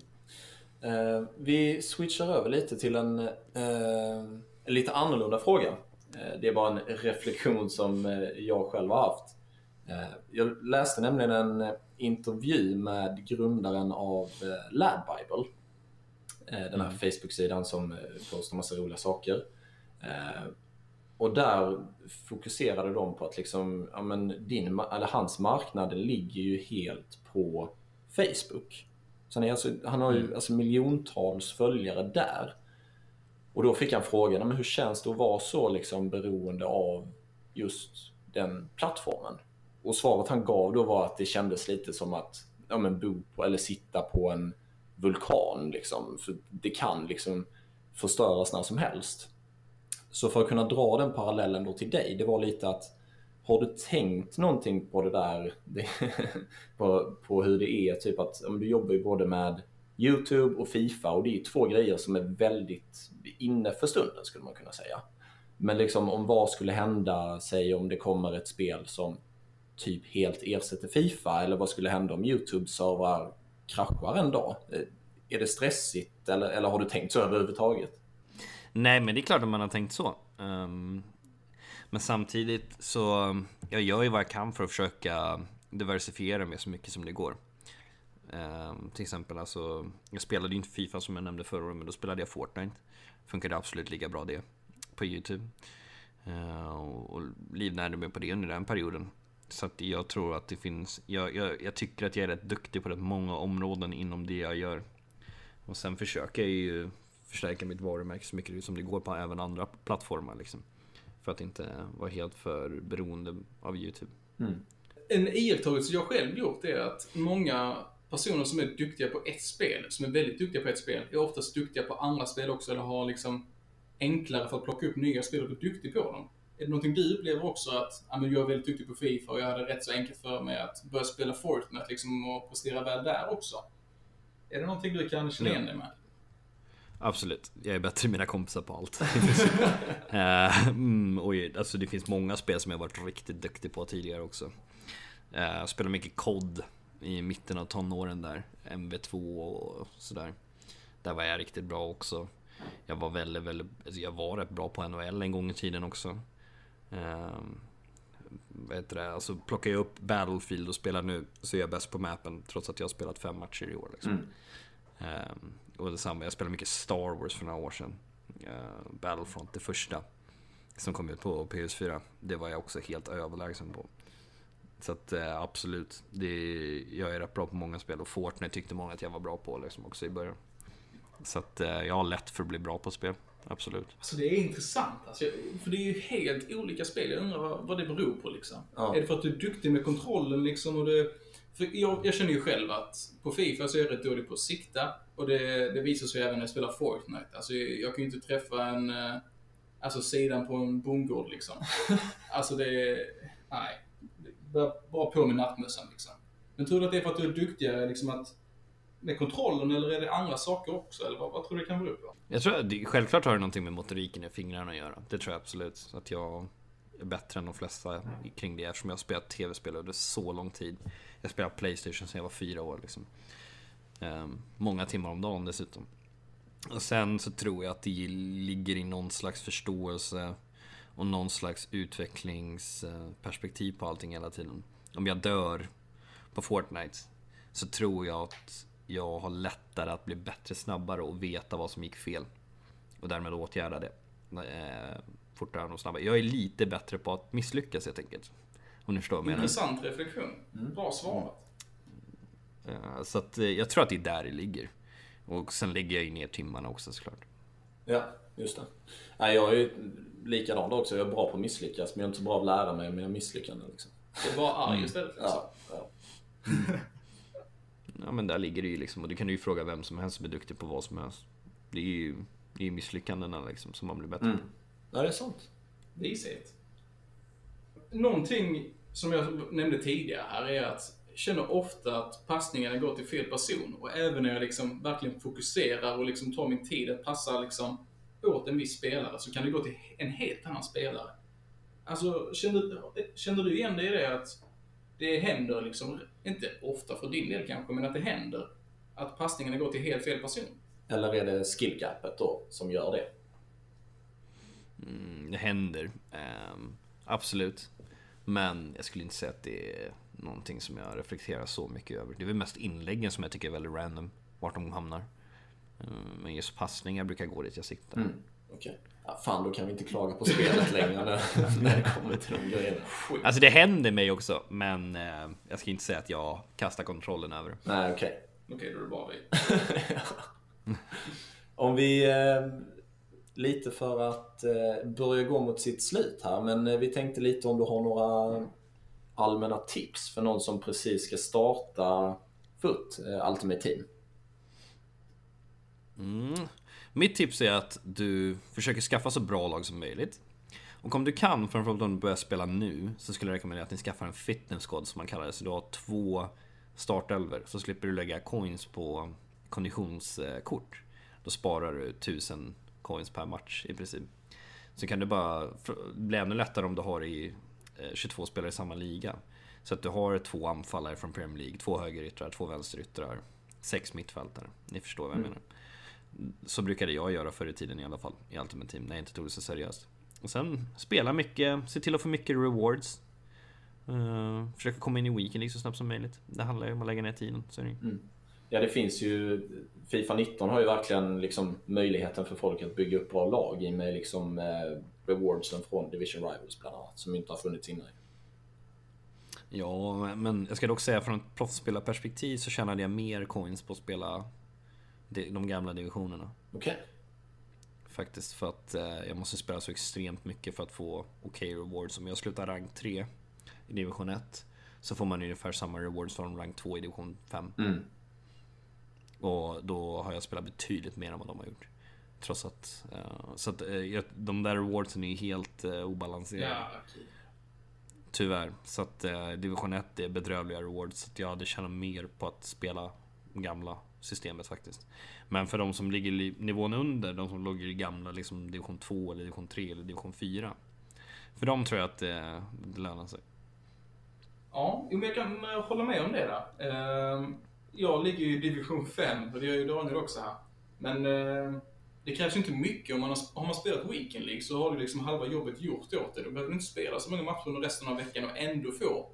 Eh, vi switchar över lite till en, eh, en lite annorlunda fråga. Eh, det är bara en reflektion som eh, jag själv har haft. Eh, jag läste nämligen en eh, intervju med grundaren av eh, Lad Bible. Den här mm. Facebook-sidan som postar massa roliga saker. Och där fokuserade de på att liksom, ja men din, eller hans marknad ligger ju helt på Facebook. Så han, alltså, han har ju mm. alltså miljontals följare där. Och då fick han frågan, men hur känns det att vara så liksom beroende av just den plattformen? Och svaret han gav då var att det kändes lite som att ja, men bo på, eller sitta på en vulkan. Liksom. För det kan liksom förstöras när som helst. Så för att kunna dra den parallellen då till dig, det var lite att har du tänkt någonting på det där, det, [laughs] på, på hur det är? Typ att om du jobbar ju både med YouTube och Fifa och det är ju två grejer som är väldigt inne för stunden skulle man kunna säga. Men liksom om vad skulle hända, säg om det kommer ett spel som typ helt ersätter Fifa? Eller vad skulle hända om YouTube-servrar kraschar en dag? Eh, är det stressigt eller, eller har du tänkt så överhuvudtaget? Nej, men det är klart att man har tänkt så. Um, men samtidigt så, jag gör ju vad jag kan för att försöka diversifiera mig så mycket som det går. Um, till exempel, alltså, jag spelade ju inte Fifa som jag nämnde förra året, men då spelade jag Fortnite. Funkade absolut lika bra det på YouTube. Uh, och livnärde mig på det under den perioden. Så att jag tror att det finns, jag, jag, jag, tycker att jag är rätt duktig på rätt många områden inom det jag gör. Och sen försöker jag ju förstärka mitt varumärke så mycket som det går på även andra plattformar liksom. För att inte vara helt för beroende av YouTube. Mm. En iakttagelse jag själv gjort är att många personer som är duktiga på ett spel, som är väldigt duktiga på ett spel, är oftast duktiga på andra spel också, eller har liksom enklare för att plocka upp nya spel och bli duktig på dem. Är det någonting du upplever också att, ja men jag är väldigt duktig på Fifa och jag hade rätt så enkelt för mig att börja spela Fortnite liksom och prestera väl där också? Är det någonting du kan känna igen dig med? Absolut, jag är bättre än mina kompisar på allt. [laughs] Eh, mm, oj, alltså det finns många spel som jag varit riktigt duktig på tidigare också. Eh, Jag spelade mycket COD i mitten av tonåren där, MV2 och sådär. Där var jag riktigt bra också. Jag var väldigt, väldigt, alltså jag var rätt bra på NHL en gång i tiden också. Um, vad heter det, alltså plockar jag upp Battlefield och spelar nu så är jag bäst på mappen trots att jag har spelat fem matcher i år. Liksom. Mm. Ehm, och detsamma, jag spelade mycket Star Wars för några år sedan. Ehm, Battlefront, det första. Som kom ut på PS4. Det var jag också helt överlägsen på. Så att eh, absolut, det, jag är rätt bra på många spel och Fortnite tyckte många att jag var bra på liksom också i början. Så att eh, jag har lätt för att bli bra på spel, absolut. Alltså det är intressant. Alltså, för det är ju helt olika spel. Jag undrar vad, det beror på liksom. Ja. Är det för att du är duktig med kontrollen liksom? Och det, för jag, jag känner ju själv att på Fifa så är jag rätt dålig på att sikta. Och det, det visar sig även när jag spelar Fortnite. Alltså jag kan ju inte träffa en... eh, Alltså sidan på en bondgård liksom. [laughs] Alltså det... Nej. Bara på med nattmössan liksom. Men tror du att det är för att du är duktigare liksom att... Med kontrollen eller är det andra saker också? Eller vad, vad tror du det kan bero på? Jag tror det, självklart har det någonting med motoriken i fingrarna att göra. Det tror jag absolut. Så att jag är bättre än de flesta kring det eftersom jag har spelat tv-spel under så lång tid. Jag spelade Playstation sedan jag var fyra år. Liksom. Ehm, många timmar om dagen dessutom. Och sen så tror jag att det ligger i någon slags förståelse och någon slags utvecklingsperspektiv på allting hela tiden. Om jag dör på Fortnite så tror jag att jag har lättare att bli bättre snabbare och veta vad som gick fel. Och därmed åtgärda det. Eh, fortare och snabbare. Jag är lite bättre på att misslyckas helt enkelt. Om ni förstår vad jag menar. Intressant reflektion. Bra svarat. Eh, Så att eh, jag tror att det är där det ligger. Och sen lägger jag ju ner timmarna också såklart. Ja, just det. Nej, jag är ju likadan också. Jag är bra på att misslyckas, men jag är inte så bra på att lära mig med misslyckanden. Liksom. Det var arg istället. Liksom. Ja, ja. [laughs] Ja men där ligger det ju liksom. Och det kan du ju fråga vem som helst som är duktig på vad som helst. Det är ju det är ju misslyckandena liksom som man blir bättre Mm. på. ja, det är sant. Det är Vishet. Någonting som jag nämnde tidigare här är att jag känner ofta att passningarna går till fel person. Och även när jag liksom verkligen fokuserar och liksom tar min tid att passa liksom åt en viss spelare så kan det gå till en helt annan spelare. Alltså, känner, känner du igen dig i det att det händer liksom, inte ofta för din del kanske, men att det händer att passningarna går till helt fel person? Eller är det skillgapet då som gör det? Mm, det händer. ehm, absolut. Men jag skulle inte säga att det är någonting som jag reflekterar så mycket över. Det är väl mest inläggen som jag tycker är väldigt random. Vart de hamnar. Ehm, men just passningar brukar gå dit jag siktar. Mm. Okej. Ja, fan, då kan vi inte klaga på spelet [laughs] längre när, när det kommer till de grejerna. Alltså det händer mig också. Men eh, jag ska inte säga att jag kastar kontrollen över. Nej, okej. Okej, då är det bara vi. [laughs] Om vi, eh, lite för att eh, börja gå mot sitt slut här, men eh, vi tänkte lite om du har några allmänna tips för någon som precis ska starta FUT, eh, Ultimate Team. Mm. Mitt tips är att du försöker skaffa så bra lag som möjligt. Och om du kan, framförallt om du börjar spela nu, så skulle jag rekommendera att ni skaffar en fitness squad som man kallar det. Så du har två startelver, så slipper du lägga coins på konditionskort. Då sparar du 1000 coins per match i princip. Så kan det bara bli ännu lättare om du har i eh, 22 spelare i samma liga. Så att du har två anfallare från Premier League, två högeryttrar, två vänsteryttrar, sex mittfältare. Ni förstår vad jag Mm. menar. Så brukade jag göra förr i tiden i alla fall, i Ultimate Team, när jag inte tog det så seriöst. Och sen spela mycket, se till att få mycket rewards. Uh, försöka komma in i Weekend så snabbt som möjligt. Det handlar ju om att lägga ner tiden. Så ju. Ja, det finns ju... Fifa 19 har ju verkligen liksom möjligheten för folk att bygga upp bra lag i med liksom eh, rewardsen från Division Rivals bland annat, som inte har funnits innan. Ja, men jag ska dock säga från ett proffsspelarperspektiv så tjänade jag mer coins på att spela de gamla divisionerna. Okej. Faktiskt för att eh, jag måste spela så extremt mycket för att få okej rewards. Om jag slutar rank 3 i division 1 så får man ungefär samma rewards som rank 2 i division 5. Mm. Och då har jag spelat betydligt mer än vad de har gjort. Trots att... eh, så att eh, de där rewardsen är ju helt uh, obalanserade. Ja, okej. Tyvärr. Så att eh, division 1 är bedrövliga rewards. Så att jag hade tjänat mer på att spela gamla systemet faktiskt. Men för de som ligger nivån under, de som låg i gamla liksom division 2 eller division 3 eller division 4. För dem tror jag att det, det lönar sig. Ja, men jag kan eh, hålla med om det där. Ehm, jag ligger ju i division 5 och det gör ju Daniel också här. Men eh, det krävs ju inte mycket. Om man har, har man spelat Weekend League så har du liksom halva jobbet gjort åt det. Då behöver du inte spela så många matcher under resten av veckan och ändå få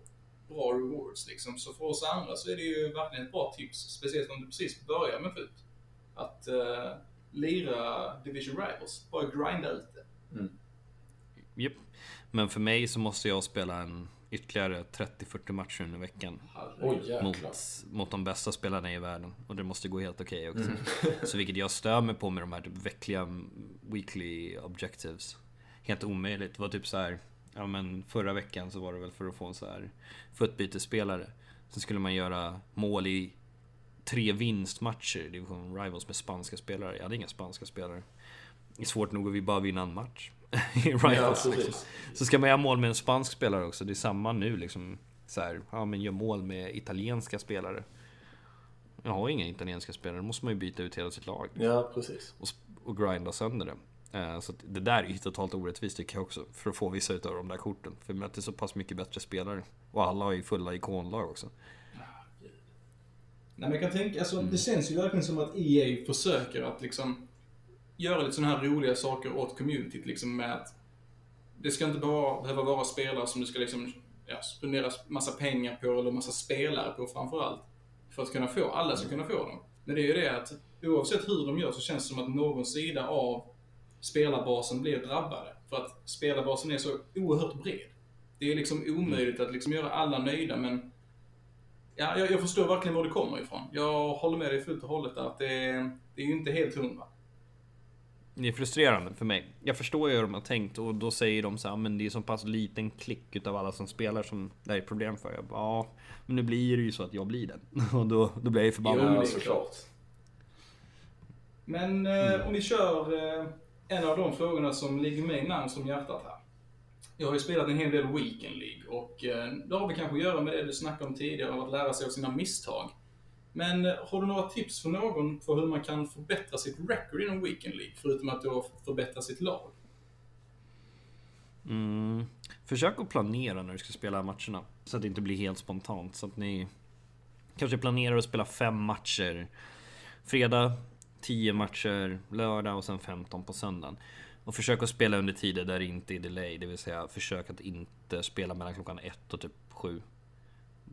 bra rewards. Liksom. Så för oss andra så är det ju verkligen ett bra tips. Speciellt om du precis börjar med FUT. Att uh, lira Division Rivals. Bara grinda ut det. Mm. Yep. Men för mig så måste jag spela en ytterligare 30-40 matcher under veckan. Oj, mot, mot de bästa spelarna i världen. Och det måste gå helt okej okay också. Mm. [laughs] så vilket jag stör mig på med de här typ veckliga weekly objectives. Helt omöjligt. Det var typ så här, ja men förra veckan så var det väl för att få en så här fötbytesspelare. Sen skulle man göra mål i tre vinstmatcher i Division Rivals med spanska spelare. Jag hade inga spanska spelare. Det är svårt nog att vi bara vinna en match. [laughs] i Rivals. Ja, liksom. Så ska man göra mål med en spansk spelare också. Det är samma nu liksom. Så här, ja men gör mål med italienska spelare. Jag har inga italienska spelare, då måste man ju byta ut hela sitt lag. Ja, precis. Och, och grinda sönder det. Eh, så det där är ju totalt orättvist tycker jag också. För att få vissa utav de där korten. För vi möter så pass mycket bättre spelare. Och alla har ju fulla ikonlag också. Nej men jag kan tänka, alltså mm. det känns ju verkligen som att EA försöker att liksom göra lite sådana här roliga saker åt communityt liksom med att det ska inte bara behöva vara spelare som du ska liksom ja, spendera massa pengar på eller massa spelare på framförallt. För att kunna få, alla ska kunna få dem. Men det är ju det att oavsett hur de gör så känns det som att någon sida av spelarbasen blir drabbade. För att spelarbasen är så oerhört bred. Det är liksom omöjligt att liksom göra alla nöjda men Ja, jag, jag förstår verkligen var det kommer ifrån. Jag håller med dig fullt och hållet att det, det är ju inte helt hundra. Det är frustrerande för mig. Jag förstår ju hur de har tänkt och då säger de så här, men det är så pass liten klick utav alla som spelar som det här är problem för. Jag bara, ja, men nu blir det ju så att jag blir den. [laughs] Och då, då blir jag ju förbannad. Ja, såklart. Men eh, mm. om vi kör eh, en av de frågorna som ligger mig närmast om hjärtat här. Jag har ju spelat en hel del Weekend League och eh, det har vi kanske att göra med det du snackade om tidigare, om att lära sig av sina misstag. Men eh, har du några tips för någon för hur man kan förbättra sitt record inom Weekend League? Förutom att då förbättra sitt lag. Mm. Försök att planera när du ska spela matcherna. Så att det inte blir helt spontant. Så att ni kanske planerar att spela fem matcher. Fredag 10 matcher, lördag och sen 15 på söndagen. Och försök att spela under tider där det inte är delay. Det vill säga försök att inte spela mellan klockan 1 och typ 7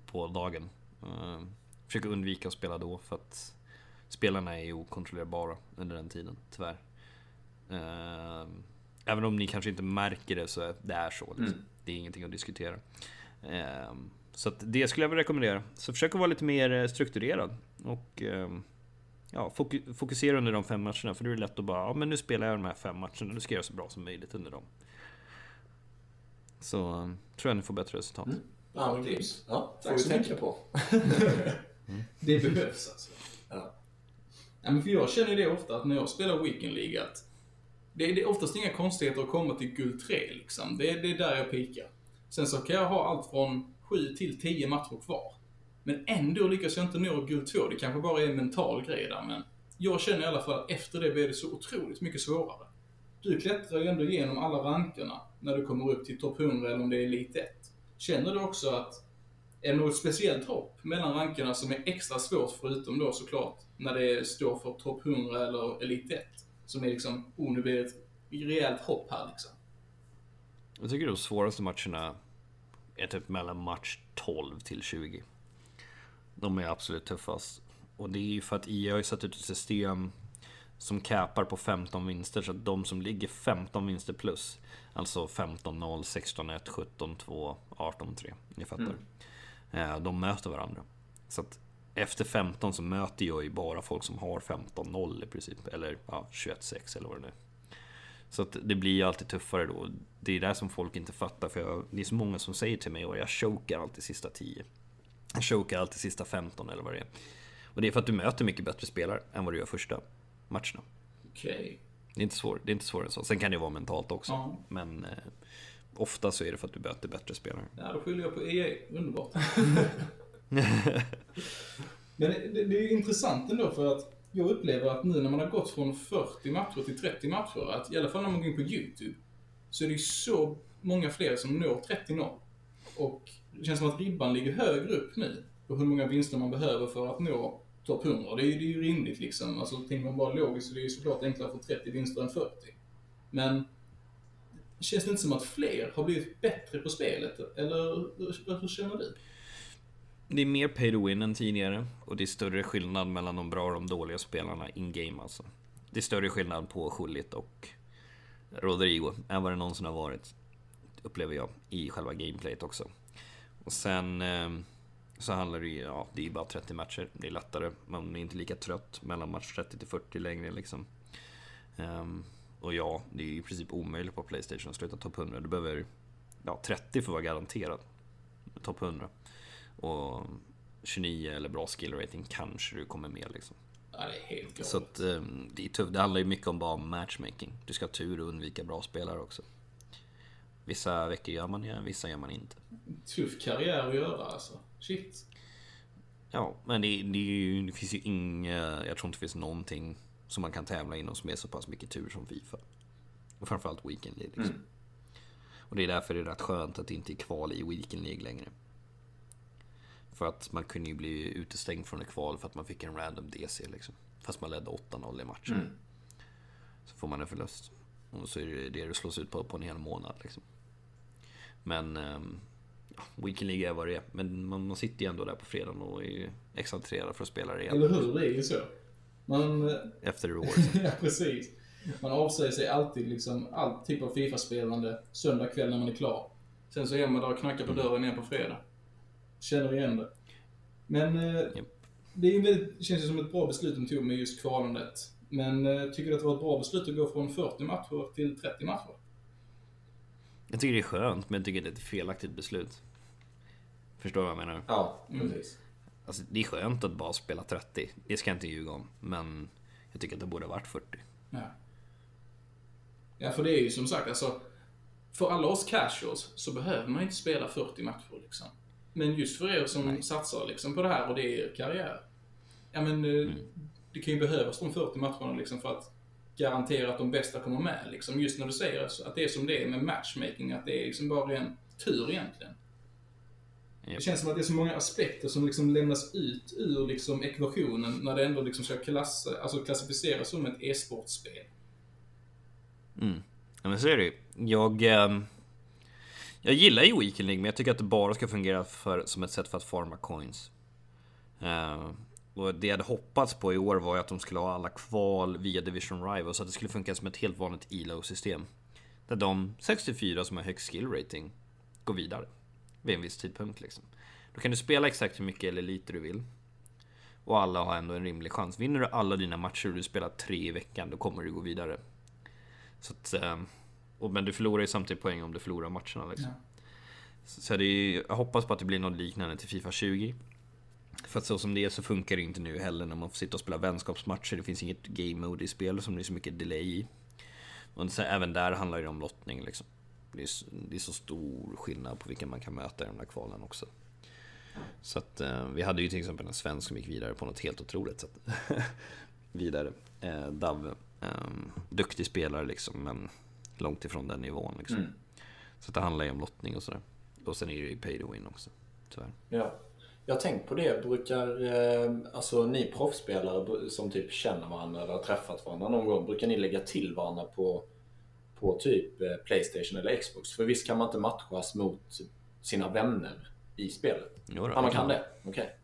på dagen. Eh, försöker undvika att spela då för att spelarna är okontrollerbara under den tiden, tyvärr. Uh, även om ni kanske inte märker det så är det är så. Liksom. Mm. Det är ingenting att diskutera. Uh, så det skulle jag vilja rekommendera. Så försök att vara lite mer eh, strukturerad. Och ja, fokusera under de fem matcherna. För då är det lätt att bara, ja men nu spelar jag de här fem matcherna. Nu ska jag göra så bra som möjligt under dem. Så ehm, tror jag ni får bättre resultat. Mm. Ja, men tips. Ja, får vi tänka på. [laughs] Mm. Det behövs alltså. Ja. ja. men för jag känner det ofta att när jag spelar Weekend League att det är, det är oftast inga konstigheter att komma till guld 3 liksom. Det är, det är där jag pikar. Sen så kan jag ha allt från 7 till 10 matcher kvar. Men ändå lyckas jag inte nå guld 2. Det kanske bara är en mental grej där, men jag känner i alla fall att efter det blir det så otroligt mycket svårare. Du klättrar ju ändå igenom alla rankerna när du kommer upp till topp 100 eller om det är Elit 1. Känner du också att är det något speciellt hopp mellan rankerna som är extra svårt förutom då såklart när det står för topp 100 eller elit 1? Som är liksom, oh nu blir det ett rejält hopp här liksom. Jag tycker de svåraste matcherna är typ mellan match 12 till 20. De är absolut tuffast. Och det är ju för att IA har ju satt ut ett system som capar på 15 vinster. Så att de som ligger 15 vinster plus, alltså 15-0, 16-1, 17-2, 18-3. Ni fattar. Mm. Eh, de möter varandra. Så att efter 15 så möter jag ju bara folk som har 15-0 i princip. Eller ja, 21-6 eller vad det är. Så att det blir ju alltid tuffare då. Det är det som folk inte fattar. För jag, det är så många som säger till mig att jag chokar alltid sista 10. Chokar alltid sista 15 eller vad det är. Och det är för att du möter mycket bättre spelare än vad du gör första matcherna. Okej. Okay. Det är inte svårare det är inte svår än så. Sen kan det vara mentalt också. Ja. Men eh, Ofta så är det för att du möter bättre spelare. Ja, då skyller jag på EA. Underbart. [laughs] Men det, det är ju intressant ändå för att jag upplever att nu när man har gått från 40 matcher till 30 matcher, att i alla fall när man går in på YouTube, så är det ju så många fler som når 30-0. Och det känns som att ribban ligger högre upp nu på hur många vinster man behöver för att nå topp 100. Det är, det är ju rimligt liksom. Alltså tänker man bara logiskt så det är ju såklart enklare att få 30 vinster än 40. Men känns det inte som att fler har blivit bättre på spelet? Eller hur, hur känner du? Det är mer pay to win än tidigare och det är större skillnad mellan de bra och de dåliga spelarna in-game alltså. Det är större skillnad på Schullit och Rodrigo än vad det någonsin har varit. Upplever jag i själva gameplayet också. Och sen eh, så handlar det ju, ja det är bara 30 matcher. Det är lättare. Man är inte lika trött mellan match 30 till 40 längre liksom. Um, och ja, det är ju i princip omöjligt på Playstation att sluta topp 100. Du behöver ja, 30 för att vara garanterad topp 100. Och 29 eller bra skill rating kanske du kommer med liksom. Ja, det är helt galet. Så att, um, det är tufft. Det handlar ju mycket om bara matchmaking. Du ska ha tur och undvika bra spelare också. Vissa veckor gör man det, vissa gör man inte. Tuff karriär att göra alltså. Shit. Ja, men det, det, det finns ju inga... Jag tror inte det finns någonting som man kan tävla inom som är så pass mycket tur som Fifa. Och framförallt Weekend League. Liksom. Mm. Och det är därför det är rätt skönt att det inte är kval i Weekend League längre. För att man kunde ju bli utestängd från ett kval för att man fick en random DC liksom. Fast man ledde 8-0 i matchen. Mm. Så får man en förlust. Och så är det det du slås ut på på en hel månad liksom. Men um, ja, Weekend League är vad det är. Men man, man sitter ju ändå där på fredagen och är ju exalterad för att spela det igen. Eller hur? Det är ju så. Man... Efter reward. [laughs] ja, precis. Man avsäger sig alltid liksom all typ av Fifa-spelande söndag kväll när man är klar. Sen så är man där och knackar på dörren igen på fredag. Känner igen det. Men eh, yep. det är väldigt, känns ju som ett bra beslut de tog med just kvalandet. Men eh, tycker du att det var ett bra beslut att gå från 40 matcher till 30 matcher? Jag tycker det är skönt, men jag tycker det är ett felaktigt beslut. Förstår du vad jag menar? Ja, precis. Mm. Alltså, det är skönt att bara spela 30. Det ska jag inte ljuga om. Men jag tycker att det borde ha varit 40. Ja. Ja, för det är ju som sagt, alltså. För alla oss casuals så behöver man inte spela 40 matcher liksom. Men just för er som Nej. satsar liksom på det här och det är er karriär. Ja men, eh, mm. Det kan ju behövas de 40 matcherna liksom för att garantera att de bästa kommer med. Liksom. Just när du säger att det är som det är med matchmaking, att det är liksom bara en tur egentligen. Yep. Det känns som att det är så många aspekter som liksom lämnas ut ur liksom ekvationen när det ändå liksom ska klass, alltså klassificeras som ett e-sportspel. Mm. Ja men så är det ju. Jag, eh, jag gillar ju Weekend League, men jag tycker att det bara ska fungera för, som ett sätt för att farma coins. Eh, och det jag hade hoppats på i år var ju att de skulle ha alla kval via Division Rivals, så att det skulle funka som ett helt vanligt ELO-system. Där de 64 som har högst skill rating går vidare vid en viss tidpunkt. Liksom. Då kan du spela exakt hur mycket eller lite du vill. Och alla har ändå en rimlig chans. Vinner du alla dina matcher och du spelar tre i veckan, då kommer du gå vidare. Så att, eh, och, men du förlorar ju samtidigt poäng om du förlorar matcherna. Liksom. Ja. Så det är, jag hoppas på att det blir något liknande till Fifa 20. För att så som det är så funkar det inte nu heller när man får sitta och spela vänskapsmatcher. Det finns inget game mode i spel som det är så mycket delay i. Och så, även där handlar det om lottning liksom. Det är, det är så stor skillnad på vilka man kan möta i de där kvalen också. Så att eh, vi hade ju till exempel en svensk som gick vidare på något helt otroligt sätt. [laughs] vidare. Eh, Dav. Eh, duktig spelare liksom, men långt ifrån den nivån liksom. Mm. Så det handlar ju om lottning och sådär. Och sen är det ju pay to win också, tyvärr. Ja. Jag har tänkt på det, brukar, eh, alltså ni proffsspelare som typ känner varandra eller har träffat varandra någon gång, brukar ni lägga till varandra på på typ eh, Playstation eller Xbox. För visst kan man inte matchas mot sina vänner i spelet? Jo, då, ja, man kan det? Okej.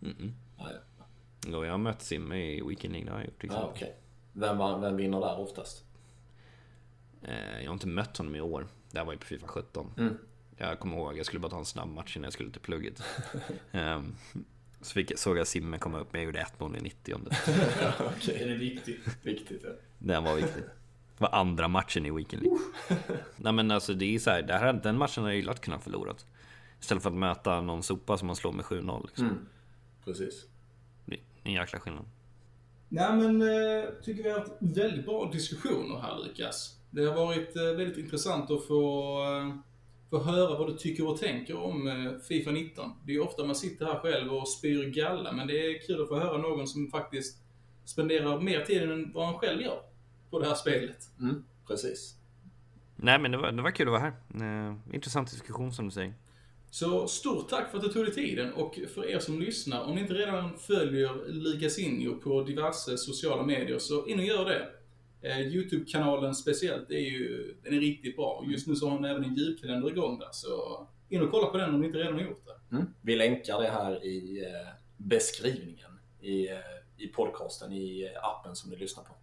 Okay. Mm -mm. ja, ja. Jo, jag har mött Simme i Weekend League, det har jag gjort. Ja, okay. vem, vem vinner där oftast? Eh, jag har inte mött honom i år. Det här var ju på Fifa 17. Mm. Jag kommer ihåg, jag skulle bara ta en snabb match innan jag skulle till plugget. um, [laughs] så fick, såg jag Simme komma upp, men jag gjorde 1-0 i 90 om det. [laughs] okay. Den är viktig. Viktigt, ja. Den var viktig. Det var andra matchen i Weekend League. Nej men alltså det är så här, det här, den matchen hade jag lätt kunnat förlorat. Istället för att möta någon sopa som man slår med 7-0 liksom. Mm. Precis. Det är en jäkla skillnad. Nej men, eh, tycker vi har haft väldigt bra diskussioner här Lukas. Det har varit eh, väldigt intressant att få eh, få höra vad du tycker och tänker om eh, Fifa 19. Det är ju ofta man sitter här själv och spyr galla, men det är kul att få höra någon som faktiskt spenderar mer tid än vad han själv gör på det här spelet. Mm, precis. Nej men det var, det var kul att vara här. Eh, intressant diskussion som du säger. Så stort tack för att du tog dig tiden och för er som lyssnar, om ni inte redan följer Ligasinho på diverse sociala medier så in och gör det. Eh, Youtube-kanalen speciellt är ju, den är riktigt bra. Just nu så har hon även en julkalender igång där så in och kolla på den om ni inte redan har gjort det. Mm. Vi länkar det här i eh, beskrivningen i, eh, i podcasten, i appen som ni lyssnar på.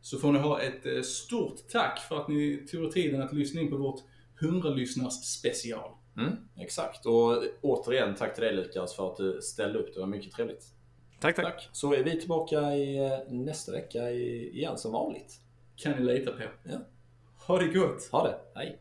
Så får ni ha ett eh, stort tack för att ni tog er tiden att lyssna in på vårt 100-lyssnars special. Mm, exakt. Och återigen tack till dig Lukas för att du ställde upp. Det var mycket trevligt. Tack, tack. Tack. Så är vi tillbaka i, eh, nästa vecka i, igen som vanligt. Kan ni lita på. Ja. Ha det gott! Ha det. Hej.